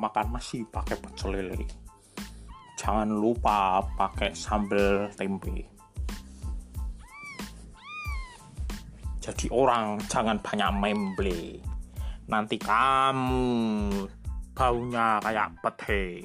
makan nasi pakai pecel lele. Jangan lupa pakai sambal tempe. Jadi orang jangan banyak memble. Nanti kamu baunya kayak pete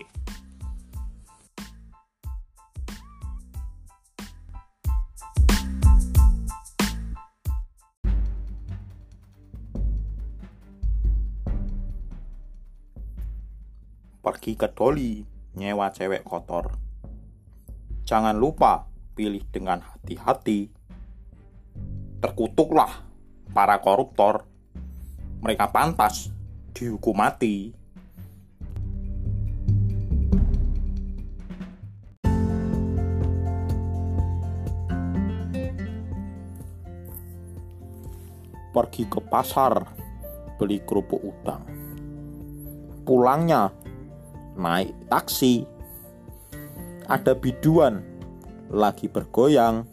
pergi ke doli nyewa cewek kotor. Jangan lupa pilih dengan hati-hati. Terkutuklah para koruptor. Mereka pantas dihukum mati. Pergi ke pasar beli kerupuk udang. Pulangnya naik taksi. Ada biduan lagi bergoyang.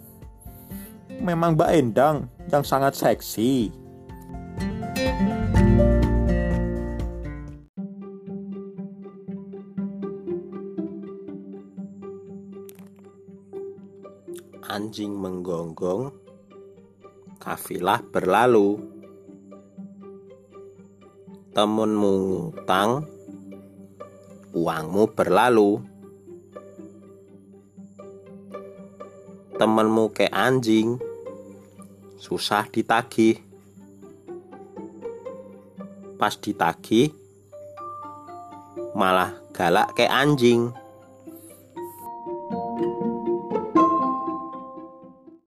Memang Mbak Endang yang sangat seksi. Anjing menggonggong kafilah berlalu. Temenmu ngutang uangmu berlalu. Temenmu ke anjing susah ditagih. Pas ditagih malah galak ke anjing